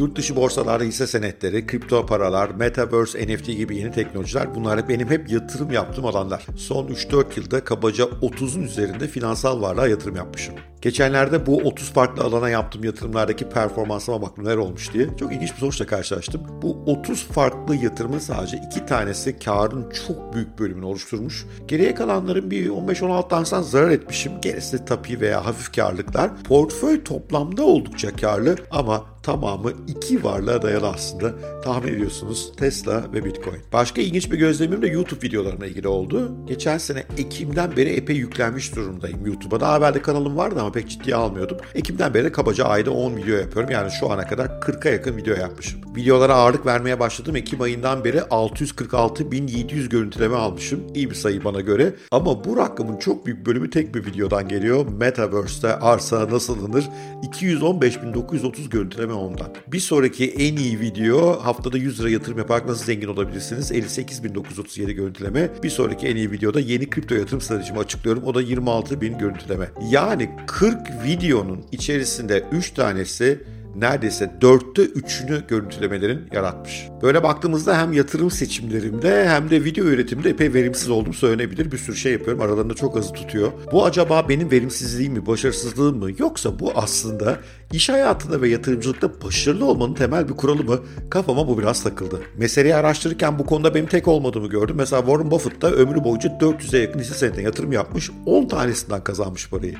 Yurt dışı borsalarda hisse senetleri, kripto paralar, metaverse, NFT gibi yeni teknolojiler bunlar benim hep yatırım yaptığım alanlar. Son 3-4 yılda kabaca 30'un üzerinde finansal varlığa yatırım yapmışım. Geçenlerde bu 30 farklı alana yaptığım yatırımlardaki performansıma baktım neler olmuş diye. Çok ilginç bir sonuçla karşılaştım. Bu 30 farklı yatırımın sadece 2 tanesi karın çok büyük bölümünü oluşturmuş. Geriye kalanların bir 15-16 tanesinden zarar etmişim. Gerisi tapi veya hafif karlıklar. Portföy toplamda oldukça karlı ama tamamı iki varlığa dayalı aslında. Tahmin ediyorsunuz Tesla ve Bitcoin. Başka ilginç bir gözlemim de YouTube videolarına ilgili oldu. Geçen sene Ekim'den beri epey yüklenmiş durumdayım YouTube'a. Daha evvel de kanalım vardı ama pek ciddiye almıyordum. Ekim'den beri kabaca ayda 10 video yapıyorum. Yani şu ana kadar 40'a yakın video yapmışım. Videolara ağırlık vermeye başladım. Ekim ayından beri 646.700 görüntüleme almışım. İyi bir sayı bana göre. Ama bu rakamın çok büyük bölümü tek bir videodan geliyor. Metaverse'te arsa nasıl alınır? 215.930 görüntüleme ondan. Bir sonraki en iyi video haftada 100 lira yatırım yaparak nasıl zengin olabilirsiniz? 58.937 görüntüleme. Bir sonraki en iyi videoda yeni kripto yatırım stratejimi açıklıyorum. O da 26.000 görüntüleme. Yani 40 videonun içerisinde 3 tanesi neredeyse dörtte üçünü görüntülemelerin yaratmış. Böyle baktığımızda hem yatırım seçimlerimde hem de video üretiminde epey verimsiz olduğum söylenebilir. Bir sürü şey yapıyorum. Aralarında çok azı tutuyor. Bu acaba benim verimsizliğim mi, başarısızlığım mı? Yoksa bu aslında iş hayatında ve yatırımcılıkta başarılı olmanın temel bir kuralı mı? Kafama bu biraz takıldı. Meseleyi araştırırken bu konuda benim tek olmadığımı gördüm. Mesela Warren Buffett da ömrü boyunca 400'e yakın hisse senedine yatırım yapmış. 10 tanesinden kazanmış parayı.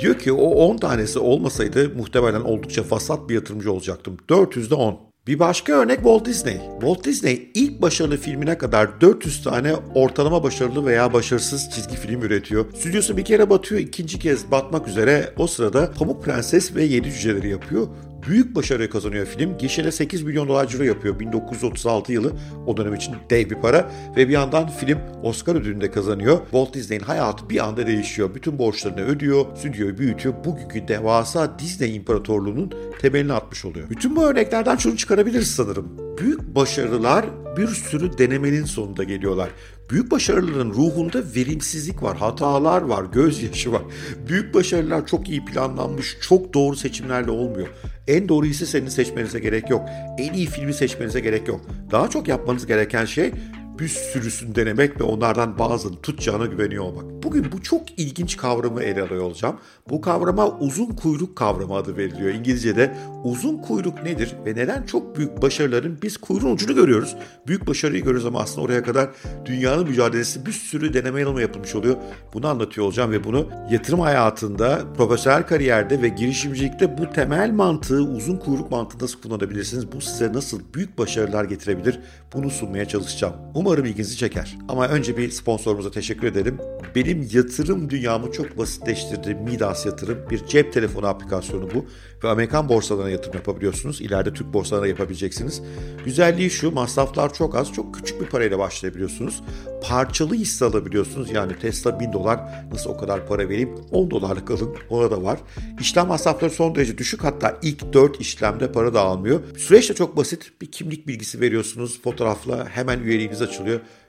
Diyor ki o 10 tanesi olmasaydı muhtemelen oldukça fasat bir yatırımcı olacaktım. 400'de 10. Bir başka örnek Walt Disney. Walt Disney ilk başarılı filmine kadar 400 tane ortalama başarılı veya başarısız çizgi film üretiyor. Stüdyosu bir kere batıyor, ikinci kez batmak üzere. O sırada Pamuk Prenses ve Yedi Cüceleri yapıyor büyük başarı kazanıyor film. Gişede 8 milyon dolar ciro yapıyor 1936 yılı. O dönem için dev bir para. Ve bir yandan film Oscar ödülünü de kazanıyor. Walt Disney'in hayatı bir anda değişiyor. Bütün borçlarını ödüyor, stüdyoyu büyütüyor. Bugünkü devasa Disney İmparatorluğu'nun temelini atmış oluyor. Bütün bu örneklerden şunu çıkarabiliriz sanırım. Büyük başarılar bir sürü denemenin sonunda geliyorlar. Büyük başarıların ruhunda verimsizlik var, hatalar var, gözyaşı var. Büyük başarılar çok iyi planlanmış, çok doğru seçimlerle olmuyor. En doğru hissi senin seçmenize gerek yok. En iyi filmi seçmenize gerek yok. Daha çok yapmanız gereken şey bir sürüsünü denemek ve onlardan bazılarını tutacağına güveniyor olmak. Bugün bu çok ilginç kavramı ele alıyor olacağım. Bu kavrama uzun kuyruk kavramı adı veriliyor. İngilizce'de uzun kuyruk nedir ve neden çok büyük başarıların biz kuyruğun ucunu görüyoruz. Büyük başarıyı görüyoruz ama aslında oraya kadar dünyanın mücadelesi bir sürü deneme yanılma yapılmış oluyor. Bunu anlatıyor olacağım ve bunu yatırım hayatında, profesyonel kariyerde ve girişimcilikte bu temel mantığı, uzun kuyruk mantığı nasıl kullanabilirsiniz? Bu size nasıl büyük başarılar getirebilir? Bunu sunmaya çalışacağım. Umarım ilginizi çeker. Ama önce bir sponsorumuza teşekkür edelim. Benim yatırım dünyamı çok basitleştirdi Midas Yatırım. Bir cep telefonu aplikasyonu bu. Ve Amerikan borsalarına yatırım yapabiliyorsunuz. İleride Türk borsalarına yapabileceksiniz. Güzelliği şu masraflar çok az. Çok küçük bir parayla başlayabiliyorsunuz. Parçalı hisse alabiliyorsunuz. Yani Tesla 1000 dolar nasıl o kadar para vereyim 10 dolarlık alın. Ona da var. İşlem masrafları son derece düşük. Hatta ilk 4 işlemde para da almıyor. Süreç de çok basit. Bir kimlik bilgisi veriyorsunuz fotoğrafla. Hemen üyeliğiniz açılıyor.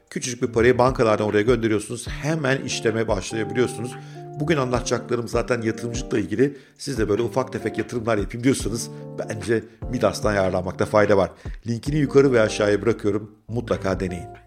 Küçücük bir parayı bankalardan oraya gönderiyorsunuz. Hemen işleme başlayabiliyorsunuz. Bugün anlatacaklarım zaten yatırımcılıkla ilgili. Siz de böyle ufak tefek yatırımlar yapayım diyorsanız bence Midas'tan yararlanmakta fayda var. Linkini yukarı ve aşağıya bırakıyorum. Mutlaka deneyin.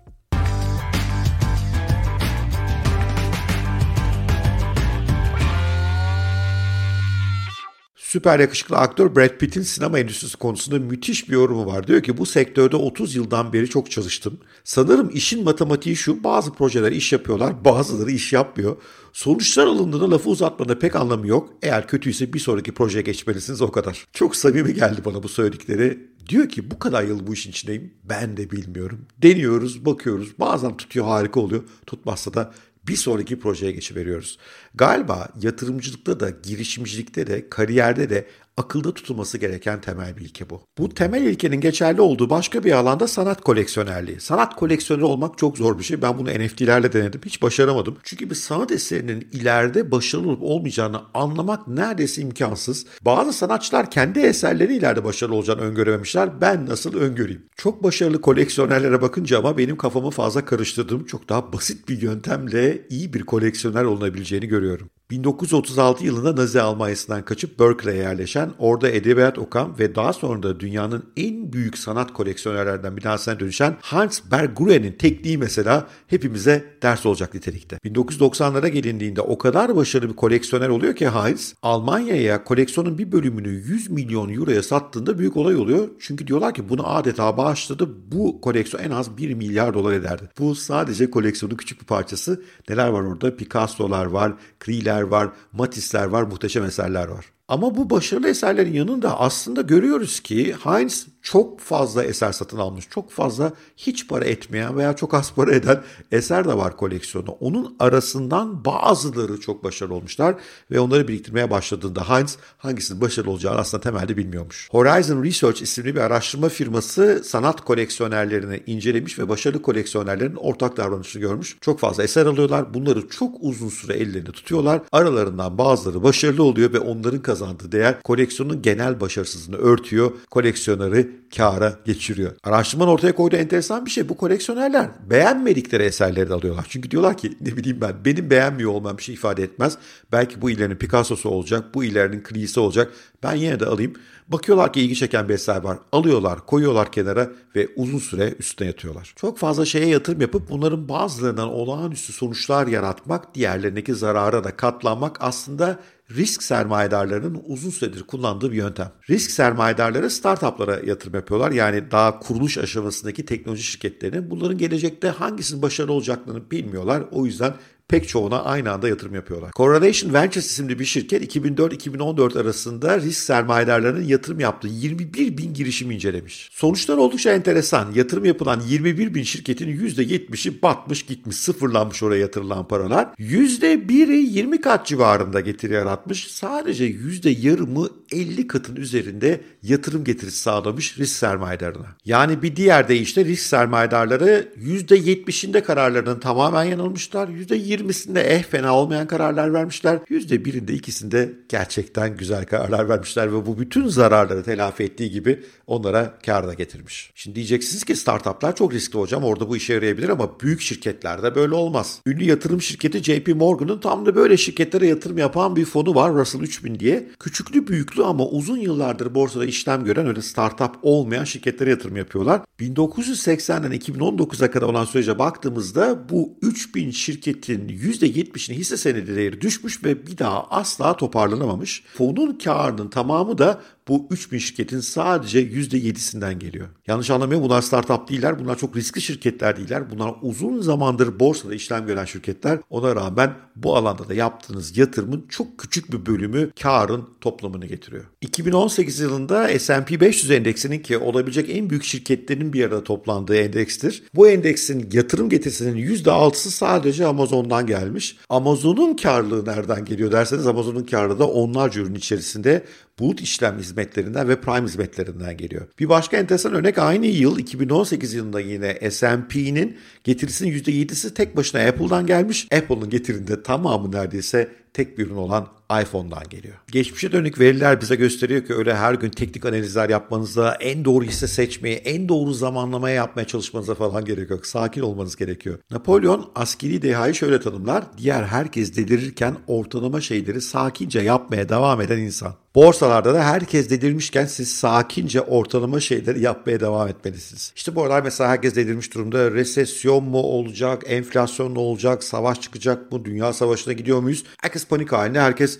Süper yakışıklı aktör Brad Pitt'in sinema endüstrisi konusunda müthiş bir yorumu var. Diyor ki bu sektörde 30 yıldan beri çok çalıştım. Sanırım işin matematiği şu bazı projeler iş yapıyorlar bazıları iş yapmıyor. Sonuçlar alındığında lafı uzatmada pek anlamı yok. Eğer kötüyse bir sonraki projeye geçmelisiniz o kadar. Çok samimi geldi bana bu söyledikleri. Diyor ki bu kadar yıl bu işin içindeyim. Ben de bilmiyorum. Deniyoruz, bakıyoruz. Bazen tutuyor harika oluyor. Tutmazsa da bir sonraki projeye geçiveriyoruz. Galiba yatırımcılıkta da, girişimcilikte de, kariyerde de akılda tutulması gereken temel bir ilke bu. Bu temel ilkenin geçerli olduğu başka bir alanda sanat koleksiyonerliği. Sanat koleksiyoneri olmak çok zor bir şey. Ben bunu NFT'lerle denedim. Hiç başaramadım. Çünkü bir sanat eserinin ileride başarılı olup olmayacağını anlamak neredeyse imkansız. Bazı sanatçılar kendi eserleri ileride başarılı olacağını öngörememişler. Ben nasıl öngöreyim? Çok başarılı koleksiyonerlere bakınca ama benim kafamı fazla karıştırdığım çok daha basit bir yöntemle iyi bir koleksiyoner olunabileceğini görüyorum. 1936 yılında Nazi Almanya'sından kaçıp Berkeley'e yerleşen, orada edebiyat okan ve daha sonra da dünyanın en büyük sanat koleksiyonerlerden bir tanesine dönüşen Hans Berggrun'in tekniği mesela hepimize ders olacak nitelikte. 1990'lara gelindiğinde o kadar başarılı bir koleksiyoner oluyor ki Hans, Almanya'ya koleksiyonun bir bölümünü 100 milyon euroya sattığında büyük olay oluyor. Çünkü diyorlar ki bunu adeta bağışladı. Bu koleksiyon en az 1 milyar dolar ederdi. Bu sadece koleksiyonun küçük bir parçası. Neler var orada? Picasso'lar var, Krie'ler var, Matisse'ler var, muhteşem eserler var. Ama bu başarılı eserlerin yanında aslında görüyoruz ki Heinz çok fazla eser satın almış. Çok fazla hiç para etmeyen veya çok az para eden eser de var koleksiyonu. Onun arasından bazıları çok başarılı olmuşlar ve onları biriktirmeye başladığında Heinz hangisinin başarılı olacağını aslında temelde bilmiyormuş. Horizon Research isimli bir araştırma firması sanat koleksiyonerlerini incelemiş ve başarılı koleksiyonerlerin ortak davranışını görmüş. Çok fazla eser alıyorlar. Bunları çok uzun süre ellerinde tutuyorlar. Aralarından bazıları başarılı oluyor ve onların kazandığı değer koleksiyonun genel başarısızlığını örtüyor. Koleksiyonları kâra geçiriyor. Araştırmanın ortaya koyduğu enteresan bir şey. Bu koleksiyonerler beğenmedikleri eserleri de alıyorlar. Çünkü diyorlar ki ne bileyim ben benim beğenmiyor olmam bir şey ifade etmez. Belki bu ilerinin Picasso'su olacak, bu ilerinin Cree'si olacak. Ben yine de alayım. Bakıyorlar ki ilgi çeken bir eser var. Alıyorlar, koyuyorlar kenara ve uzun süre üstüne yatıyorlar. Çok fazla şeye yatırım yapıp bunların bazılarından olağanüstü sonuçlar yaratmak, diğerlerindeki zarara da katlanmak aslında risk sermayedarlarının uzun süredir kullandığı bir yöntem. Risk sermayedarları startuplara yatırım yapıyorlar. Yani daha kuruluş aşamasındaki teknoloji şirketlerinin bunların gelecekte hangisinin başarılı olacaklarını bilmiyorlar. O yüzden pek çoğuna aynı anda yatırım yapıyorlar. Correlation Ventures isimli bir şirket 2004-2014 arasında risk sermayedarlarının yatırım yaptığı 21 bin girişimi incelemiş. Sonuçlar oldukça enteresan. Yatırım yapılan 21 bin şirketin %70'i batmış gitmiş sıfırlanmış oraya yatırılan paralar. %1'i 20 kat civarında getiri yaratmış. Sadece %yarımı 50 katın üzerinde yatırım getirisi sağlamış risk sermayedarına. Yani bir diğer deyişle risk sermayedarları %70'inde kararlarının tamamen yanılmışlar. %20 %20'sinde eh fena olmayan kararlar vermişler. %1'inde ikisinde gerçekten güzel kararlar vermişler ve bu bütün zararları telafi ettiği gibi onlara kar da getirmiş. Şimdi diyeceksiniz ki startuplar çok riskli hocam orada bu işe yarayabilir ama büyük şirketlerde böyle olmaz. Ünlü yatırım şirketi JP Morgan'ın tam da böyle şirketlere yatırım yapan bir fonu var Russell 3000 diye. Küçüklü büyüklü ama uzun yıllardır borsada işlem gören öyle startup olmayan şirketlere yatırım yapıyorlar. 1980'den 2019'a kadar olan sürece baktığımızda bu 3000 şirketin %70'ini hisse senedi değeri düşmüş ve bir daha asla toparlanamamış. Fonun karının tamamı da bu 3000 şirketin sadece %7'sinden geliyor. Yanlış anlamayın bunlar startup değiller. Bunlar çok riskli şirketler değiller. Bunlar uzun zamandır borsada işlem gören şirketler. Ona rağmen bu alanda da yaptığınız yatırımın çok küçük bir bölümü karın toplamını getiriyor. 2018 yılında S&P 500 endeksinin ki olabilecek en büyük şirketlerin bir arada toplandığı endekstir. Bu endeksin yatırım getirisinin %6'sı sadece Amazon'dan gelmiş. Amazon'un karlılığı nereden geliyor derseniz Amazon'un karlılığı da onlarca ürün içerisinde bulut işlem hizmetlerinden ve prime hizmetlerinden geliyor. Bir başka enteresan örnek aynı yıl 2018 yılında yine S&P'nin getirisinin %7'si tek başına Apple'dan gelmiş. Apple'ın getirinde tamamı neredeyse tek bir ürün olan iPhone'dan geliyor. Geçmişe dönük veriler bize gösteriyor ki öyle her gün teknik analizler yapmanıza, en doğru hisse seçmeye, en doğru zamanlamaya yapmaya çalışmanıza falan gerek yok. Sakin olmanız gerekiyor. Napolyon askeri dehayı şöyle tanımlar. Diğer herkes delirirken ortalama şeyleri sakince yapmaya devam eden insan. Borsalarda da herkes delirmişken siz sakince ortalama şeyleri yapmaya devam etmelisiniz. İşte bu aralar mesela herkes delirmiş durumda. Resesyon mu olacak, enflasyon mu olacak, savaş çıkacak mı, dünya savaşına gidiyor muyuz? Herkes panik halinde, herkes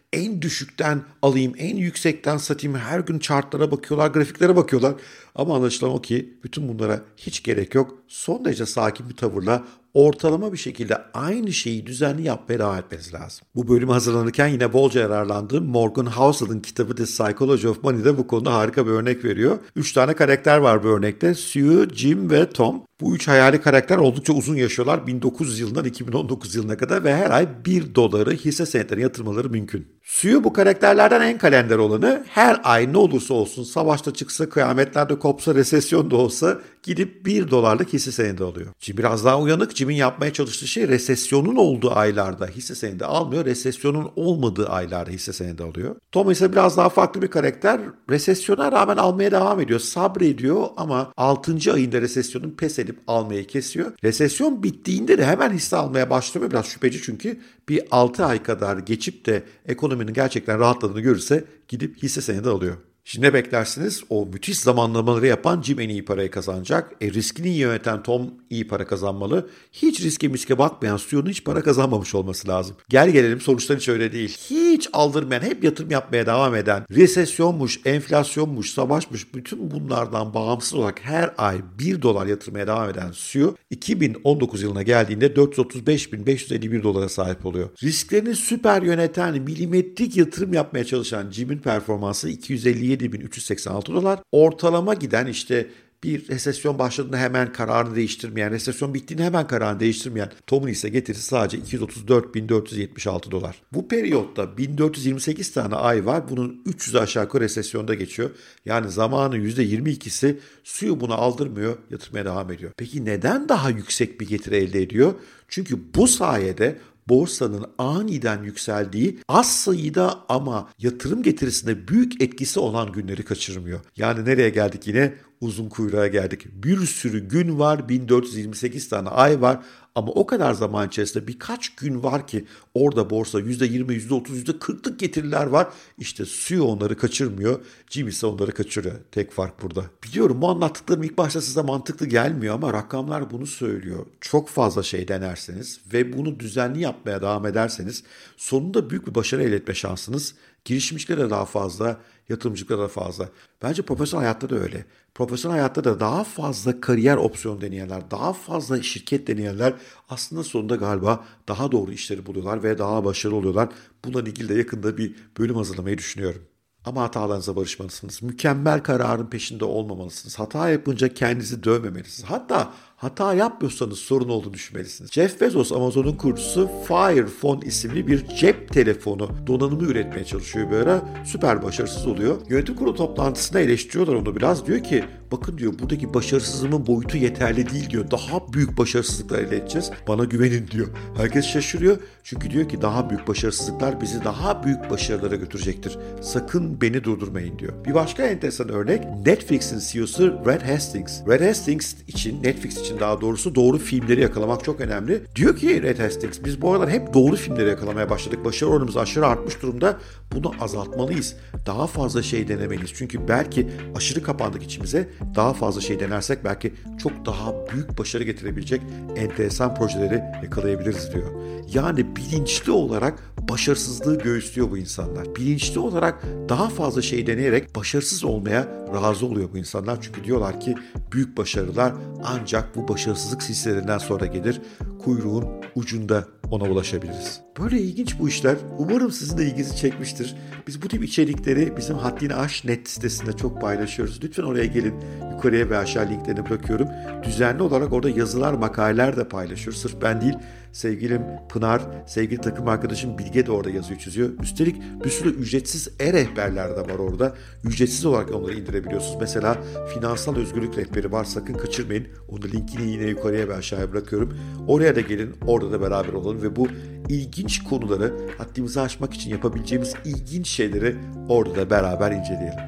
en düşükten alayım, en yüksekten satayım. Her gün chartlara bakıyorlar, grafiklere bakıyorlar. Ama anlaşılan o ki bütün bunlara hiç gerek yok. Son derece sakin bir tavırla ortalama bir şekilde aynı şeyi düzenli yapmaya devam etmeniz lazım. Bu bölüm hazırlanırken yine bolca yararlandığım Morgan Housel'ın kitabı The Psychology of Money'de bu konuda harika bir örnek veriyor. Üç tane karakter var bu örnekte. Sue, Jim ve Tom. Bu üç hayali karakter oldukça uzun yaşıyorlar. 1900 yılından 2019 yılına kadar ve her ay 1 doları hisse senetlerine yatırmaları mümkün. Suyu bu karakterlerden en kalender olanı her ay ne olursa olsun savaşta çıksa, kıyametlerde kopsa, resesyon da olsa gidip 1 dolarlık hisse senedi alıyor. Jim biraz daha uyanık. Jim'in yapmaya çalıştığı şey resesyonun olduğu aylarda hisse senedi almıyor. Resesyonun olmadığı aylarda hisse senedi alıyor. Tom ise biraz daha farklı bir karakter. Resesyona rağmen almaya devam ediyor. Sabrediyor ama 6. ayında resesyonun pes edip almayı kesiyor. Resesyon bittiğinde de hemen hisse almaya başlıyor. Biraz şüpheci çünkü bir 6 ay kadar geçip de ekonominin gerçekten rahatladığını görürse gidip hisse senedi alıyor. Şimdi ne beklersiniz? O müthiş zamanlamaları yapan Jim en iyi parayı kazanacak. E, riskini iyi yöneten Tom iyi para kazanmalı. Hiç riske miske bakmayan Stu'nun hiç para kazanmamış olması lazım. Gel gelelim sonuçlar hiç öyle değil. Hiç aldırmayan, hep yatırım yapmaya devam eden, resesyonmuş, enflasyonmuş, savaşmış bütün bunlardan bağımsız olarak her ay 1 dolar yatırmaya devam eden Stu 2019 yılına geldiğinde 435.551 dolara sahip oluyor. Risklerini süper yöneten, milimetrik yatırım yapmaya çalışan Jim'in performansı 250 57.386 dolar. Ortalama giden işte bir resesyon başladığında hemen kararını değiştirmeyen, resesyon bittiğinde hemen kararını değiştirmeyen Tom'un ise getirisi sadece 234.476 dolar. Bu periyotta 1428 tane ay var. Bunun 300 aşağı yukarı resesyonda geçiyor. Yani zamanın %22'si suyu buna aldırmıyor, yatırmaya devam ediyor. Peki neden daha yüksek bir getiri elde ediyor? Çünkü bu sayede borsanın aniden yükseldiği az sayıda ama yatırım getirisinde büyük etkisi olan günleri kaçırmıyor. Yani nereye geldik yine? Uzun kuyruğa geldik. Bir sürü gün var, 1428 tane ay var ama o kadar zaman içerisinde birkaç gün var ki orada borsa %20, %30, %40'lık getiriler var. İşte suyu onları kaçırmıyor. Jim ise onları kaçırıyor. Tek fark burada. Biliyorum bu anlattıklarım ilk başta size mantıklı gelmiyor ama rakamlar bunu söylüyor. Çok fazla şey denerseniz ve bunu düzenli yapmaya devam ederseniz sonunda büyük bir başarı elde etme şansınız girişimcilere daha fazla, yatırımcılara da fazla. Bence profesyonel hayatta da öyle. Profesyonel hayatta da daha fazla kariyer opsiyonu deneyenler, daha fazla şirket deneyenler aslında sonunda galiba daha doğru işleri buluyorlar ve daha başarılı oluyorlar. Bununla ilgili de yakında bir bölüm hazırlamayı düşünüyorum. Ama hatalarınıza barışmalısınız. Mükemmel kararın peşinde olmamalısınız. Hata yapınca kendinizi dövmemelisiniz. Hatta hata yapmıyorsanız sorun olduğunu düşünmelisiniz. Jeff Bezos Amazon'un kurucusu Fire Phone isimli bir cep telefonu donanımı üretmeye çalışıyor bir ara. Süper başarısız oluyor. Yönetim kurulu toplantısında eleştiriyorlar onu biraz. Diyor ki bakın diyor buradaki başarısızlığımın boyutu yeterli değil diyor. Daha büyük başarısızlıklar elde edeceğiz. Bana güvenin diyor. Herkes şaşırıyor. Çünkü diyor ki daha büyük başarısızlıklar bizi daha büyük başarılara götürecektir. Sakın beni durdurmayın diyor. Bir başka enteresan örnek Netflix'in CEO'su Red Hastings. Red Hastings için Netflix için için daha doğrusu doğru filmleri yakalamak çok önemli. Diyor ki Red Hastings biz bu aralar hep doğru filmleri yakalamaya başladık. Başarı oranımız aşırı artmış durumda. Bunu azaltmalıyız. Daha fazla şey denemeliyiz. Çünkü belki aşırı kapandık içimize. Daha fazla şey denersek belki çok daha büyük başarı getirebilecek enteresan projeleri yakalayabiliriz diyor. Yani bilinçli olarak başarısızlığı göğüslüyor bu insanlar. Bilinçli olarak daha fazla şey deneyerek başarısız olmaya razı oluyor bu insanlar. Çünkü diyorlar ki büyük başarılar ancak bu başarısızlık silsilelerinden sonra gelir. Kuyruğun ucunda ona ulaşabiliriz. Böyle ilginç bu işler. Umarım sizin de ilginizi çekmiştir. Biz bu tip içerikleri bizim Haddini Aş net sitesinde çok paylaşıyoruz. Lütfen oraya gelin. Yukarıya ve aşağı linklerini bırakıyorum. Düzenli olarak orada yazılar, makaleler de paylaşıyoruz. Sırf ben değil, sevgilim Pınar, sevgili takım arkadaşım Bilge de orada yazıyor çiziyor. Üstelik bir sürü ücretsiz e-rehberler de var orada. Ücretsiz olarak onları indirebiliyorsunuz. Mesela finansal özgürlük rehberi var sakın kaçırmayın. Onun linkini yine yukarıya ve aşağıya bırakıyorum. Oraya da gelin orada da beraber olalım ve bu ilginç konuları haddimizi aşmak için yapabileceğimiz ilginç şeyleri orada da beraber inceleyelim.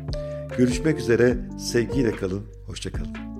Görüşmek üzere sevgiyle kalın, hoşçakalın.